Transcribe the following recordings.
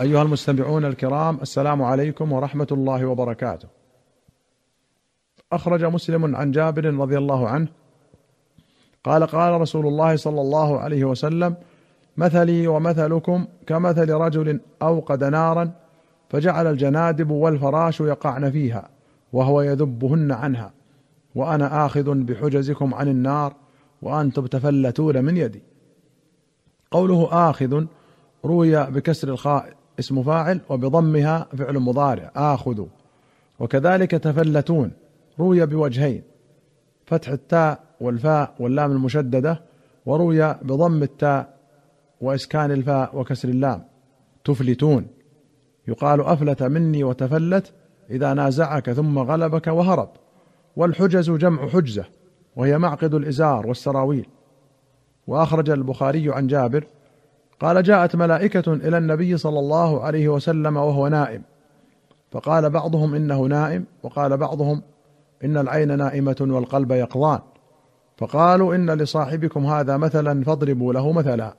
أيها المستمعون الكرام السلام عليكم ورحمة الله وبركاته. أخرج مسلم عن جابر رضي الله عنه قال قال رسول الله صلى الله عليه وسلم: مثلي ومثلكم كمثل رجل أوقد نارا فجعل الجنادب والفراش يقعن فيها وهو يذبهن عنها وأنا آخذ بحجزكم عن النار وأنتم تفلتون من يدي. قوله آخذ روي بكسر الخاء اسم فاعل وبضمها فعل مضارع. آخذ. وكذلك تفلتون. روي بوجهين. فتح التاء والفاء واللام المشددة. وروي بضم التاء وإسكان الفاء وكسر اللام. تفلتون. يقال أفلت مني وتفلت إذا نازعك ثم غلبك وهرب. والحجز جمع حجزة. وهي معقد الإزار والسراويل. وأخرج البخاري عن جابر قال جاءت ملائكة إلى النبي صلى الله عليه وسلم وهو نائم. فقال بعضهم إنه نائم وقال بعضهم إن العين نائمة والقلب يقظان. فقالوا إن لصاحبكم هذا مثلا فاضربوا له مثلا.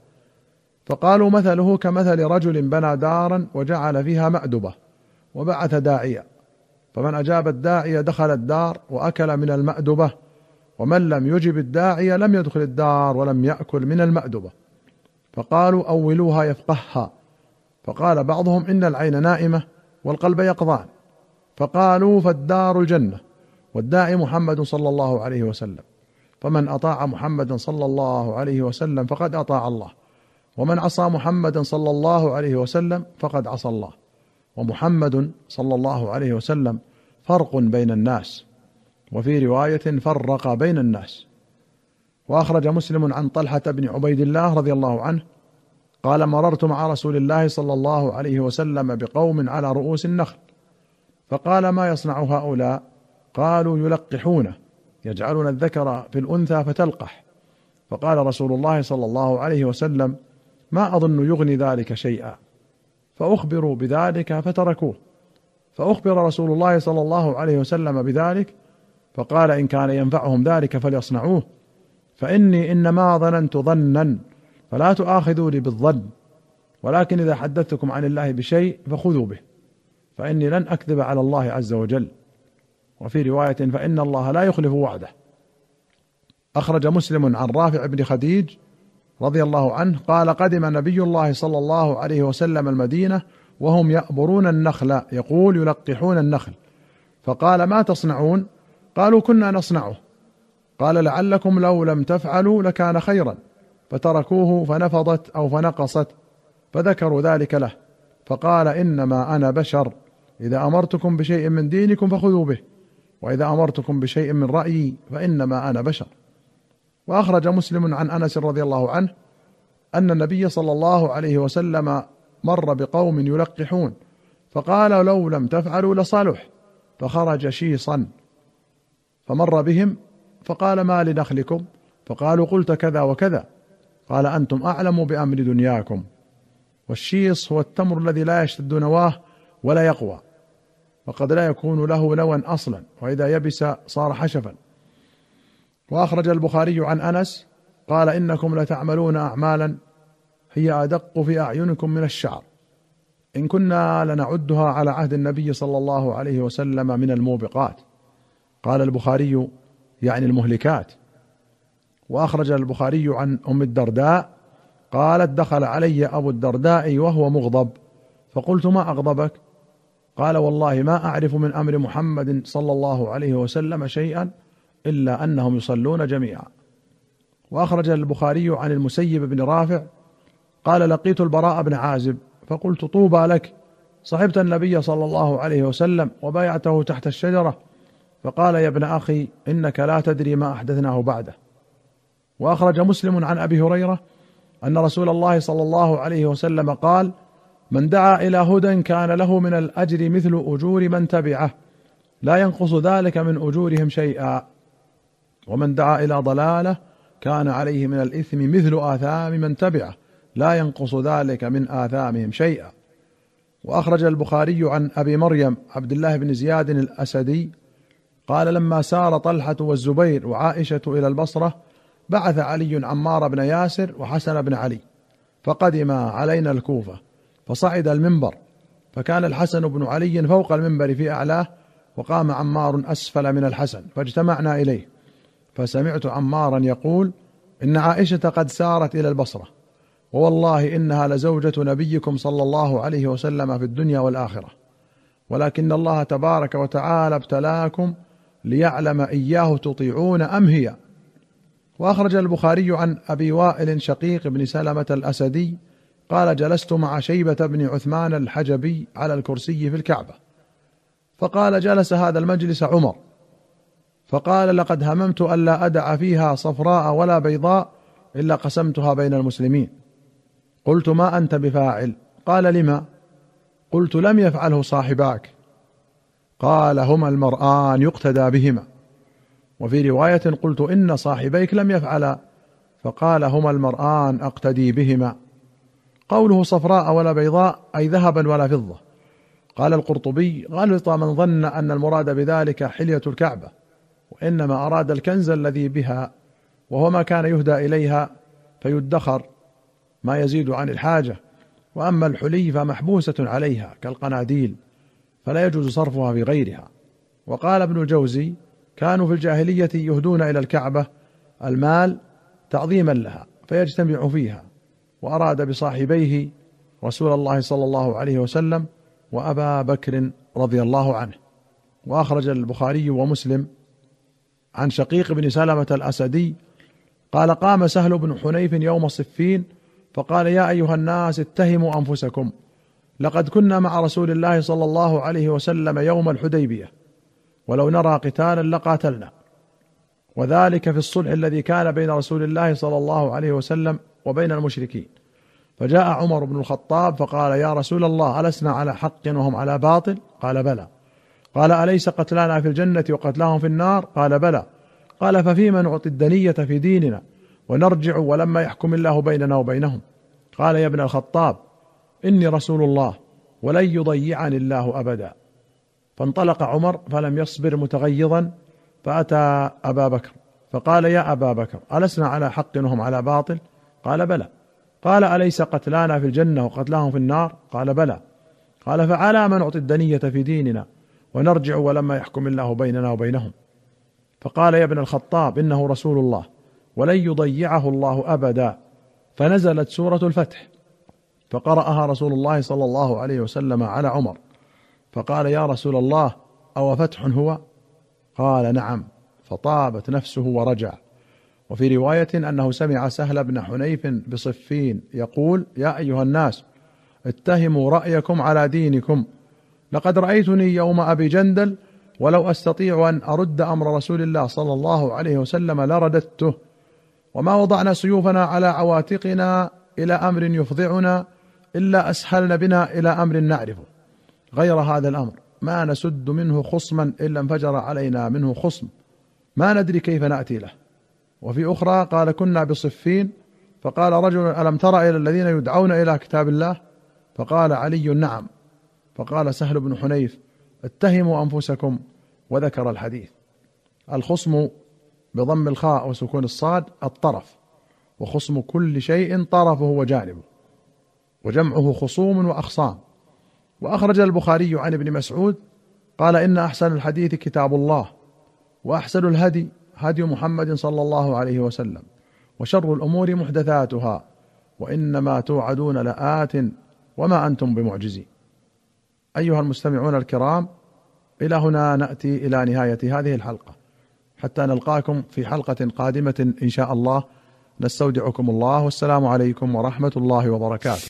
فقالوا مثله كمثل رجل بنى دارا وجعل فيها مأدبة وبعث داعيا. فمن أجاب الداعي دخل الدار وأكل من المأدبة ومن لم يجب الداعي لم يدخل الدار ولم يأكل من المأدبة. فقالوا أولوها يفقهها. فقال بعضهم إن العين نائمة والقلب يقظان. فقالوا فالدار الجنة. والداعي محمد صلى الله عليه وسلم. فمن أطاع محمدا صلى الله عليه وسلم فقد أطاع الله. ومن عصى محمدا صلى الله عليه وسلم فقد عصى الله. ومحمد صلى الله عليه وسلم فرق بين الناس. وفي رواية فرق بين الناس. وأخرج مسلم عن طلحة بن عبيد الله رضي الله عنه قال مررت مع رسول الله صلى الله عليه وسلم بقوم على رؤوس النخل فقال ما يصنع هؤلاء؟ قالوا يلقحونه يجعلون الذكر في الأنثى فتلقح. فقال رسول الله صلى الله عليه وسلم ما أظن يغني ذلك شيئا. فأخبروا بذلك فتركوه. فأخبر رسول الله صلى الله عليه وسلم بذلك فقال إن كان ينفعهم ذلك فليصنعوه. فإني إنما ظننت ظنا فلا تؤاخذوني بالظن. ولكن إذا حدثتكم عن الله بشيء فخذوا به فإني لن أكذب على الله عز وجل. وفي رواية فإن الله لا يخلف وعده. أخرج مسلم عن رافع بن خديج رضي الله عنه قال قدم نبي الله صلى الله عليه وسلم المدينة وهم يأبرون النخل يقول يلقحون النخل. فقال ما تصنعون؟ قالوا كنا نصنعه. قال لعلكم لو لم تفعلوا لكان خيرا. فتركوه فنفضت أو فنقصت فذكروا ذلك له. فقال إنما أنا بشر. إذا أمرتكم بشيء من دينكم فخذوا به وإذا أمرتكم بشيء من رأيي فإنما أنا بشر. وأخرج مسلم عن أنس رضي الله عنه أن النبي صلى الله عليه وسلم مر بقوم يلقحون فقال لو لم تفعلوا لصالح فخرج شيصا. فمر بهم فقال ما لنخلكم فقالوا قلت كذا وكذا. قال أنتم أعلم بأمر دنياكم. والشيص هو التمر الذي لا يشتد نواه ولا يقوى وقد لا يكون له نوى أصلا وإذا يبس صار حشفا. وأخرج البخاري عن أنس قال إنكم لتعملون اعمالا هي أدق في أعينكم من الشعر. إن كنا لنعدها على عهد النبي صلى الله عليه وسلم من الموبقات. قال البخاري يعني المهلكات. وأخرج البخاري عن أم الدرداء قالت دخل علي أبو الدرداء وهو مغضب. فقلت ما أغضبك؟ قال والله ما أعرف من أمر محمد صلى الله عليه وسلم شيئا إلا أنهم يصلون جميعا. وأخرج البخاري عن المسيب بن رافع قال لقيت البراء بن عازب. فقلت طوبى لك. صحبت النبي صلى الله عليه وسلم وبايعته تحت الشجرة فقال يا ابن أخي إنك لا تدري ما أحدثناه بعده. وأخرج مسلم عن أبي هريرة أن رسول الله صلى الله عليه وسلم قال من دعا إلى هدى كان له من الأجر مثل أجور من تبعه لا ينقص ذلك من أجورهم شيئا. ومن دعا إلى ضلاله كان عليه من الإثم مثل آثام من تبعه لا ينقص ذلك من آثامهم شيئا. وأخرج البخاري عن أبي مريم عبد الله بن زياد الأسدي قال لما سار طلحة والزبير وعائشة إلى البصرة بعث علي عمار بن ياسر وحسن بن علي فقدما علينا الكوفة فصعد المنبر فكان الحسن بن علي فوق المنبر في أعلاه وقام عمار أسفل من الحسن فاجتمعنا إليه فسمعت عمارا يقول إن عائشة قد سارت إلى البصرة ووالله إنها لزوجة نبيكم صلى الله عليه وسلم في الدنيا والآخرة ولكن الله تبارك وتعالى ابتلاكم ليعلم إياه تطيعون أم هي. وأخرج البخاري عن أبي وائل شقيق بن سلمة الأسدي قال جلست مع شيبة بن عثمان الحجبي على الكرسي في الكعبة. فقال جلس هذا المجلس عمر. فقال لقد هممت الا أدع فيها صفراء ولا بيضاء إلا قسمتها بين المسلمين. قلت ما أنت بفاعل؟ قال لما؟ قلت لم يفعله صاحباك. قال هما المرآن يقتدى بهما. وفي رواية قلت إن صاحبيك لم يفعلا فقال هما المرآن أقتدي بهما. قوله صفراء ولا بيضاء أي ذهبا ولا فضة. قال القرطبي غلط من ظن أن المراد بذلك حلية الكعبة وإنما أراد الكنز الذي بها وهو ما كان يهدى إليها فيدخر ما يزيد عن الحاجة. وأما الحلي فمحبوسة عليها كالقناديل. فلا يجوز صرفها في غيرها. وقال ابن الجوزي كانوا في الجاهلية يهدون إلى الكعبة المال تعظيما لها فيجتمع فيها. وأراد بصاحبيه رسول الله صلى الله عليه وسلم وأبا بكر رضي الله عنه. وأخرج البخاري ومسلم عن شقيق بن سلمة الأسدي قال قام سهل بن حنيف يوم صفين فقال يا أيها الناس اتهموا أنفسكم لقد كنا مع رسول الله صلى الله عليه وسلم يوم الحديبية ولو نرى قتالا لقاتلنا. وذلك في الصلح الذي كان بين رسول الله صلى الله عليه وسلم وبين المشركين. فجاء عمر بن الخطاب فقال يا رسول الله ألسنا على حق وهم على باطل؟ قال بلى. قال أليس قتلانا في الجنة وقتلاهم في النار؟ قال بلى. قال ففيما نعطي الدنية في ديننا ونرجع ولما يحكم الله بيننا وبينهم؟ قال يا ابن الخطاب إني رسول الله ولن يضيعني الله أبدا. فانطلق عمر فلم يصبر متغيظا فأتى أبا بكر. فقال يا أبا بكر ألسنا على حق وهم على باطل؟ قال بلى. قال أليس قتلانا في الجنة وقتلاهم في النار؟ قال بلى. قال فعلى ما نعطي الدنية في ديننا ونرجع ولما يحكم الله بيننا وبينهم. فقال يا ابن الخطاب إنه رسول الله ولن يضيعه الله أبدا. فنزلت سورة الفتح. فقرأها رسول الله صلى الله عليه وسلم على عمر فقال يا رسول الله أو فتح هو؟ قال نعم فطابت نفسه ورجع. وفي رواية أنه سمع سهل بن حنيف بصفين يقول يا أيها الناس اتهموا رأيكم على دينكم. لقد رأيتني يوم أبي جندل ولو أستطيع أن أرد أمر رسول الله صلى الله عليه وسلم لرددته. وما وضعنا سيوفنا على عواتقنا إلى أمر يفضعنا. إلا أسهلنا بنا إلى أمر نعرفه. غير هذا الأمر ما نسد منه خصما الا انفجر علينا منه خصم. ما ندري كيف نأتي له. وفي أخرى قال كنا بصفين فقال رجل ألم تر إلى الذين يدعون إلى كتاب الله؟ فقال علي نعم. فقال سهل بن حنيف اتهموا أنفسكم وذكر الحديث. الخصم بضم الخاء وسكون الصاد الطرف وخصم كل شيء طرفه وجانبه. وجمعه خصوم وأخصام وأخرج البخاري عن ابن مسعود قال إن أحسن الحديث كتاب الله وأحسن الهدي هدي محمد صلى الله عليه وسلم وشر الأمور محدثاتها وانما توعدون لآت وما أنتم بمعجزين. أيها المستمعون الكرام إلى هنا نأتي إلى نهاية هذه الحلقة حتى نلقاكم في حلقة قادمة إن شاء الله نستودعكم الله والسلام عليكم ورحمة الله وبركاته.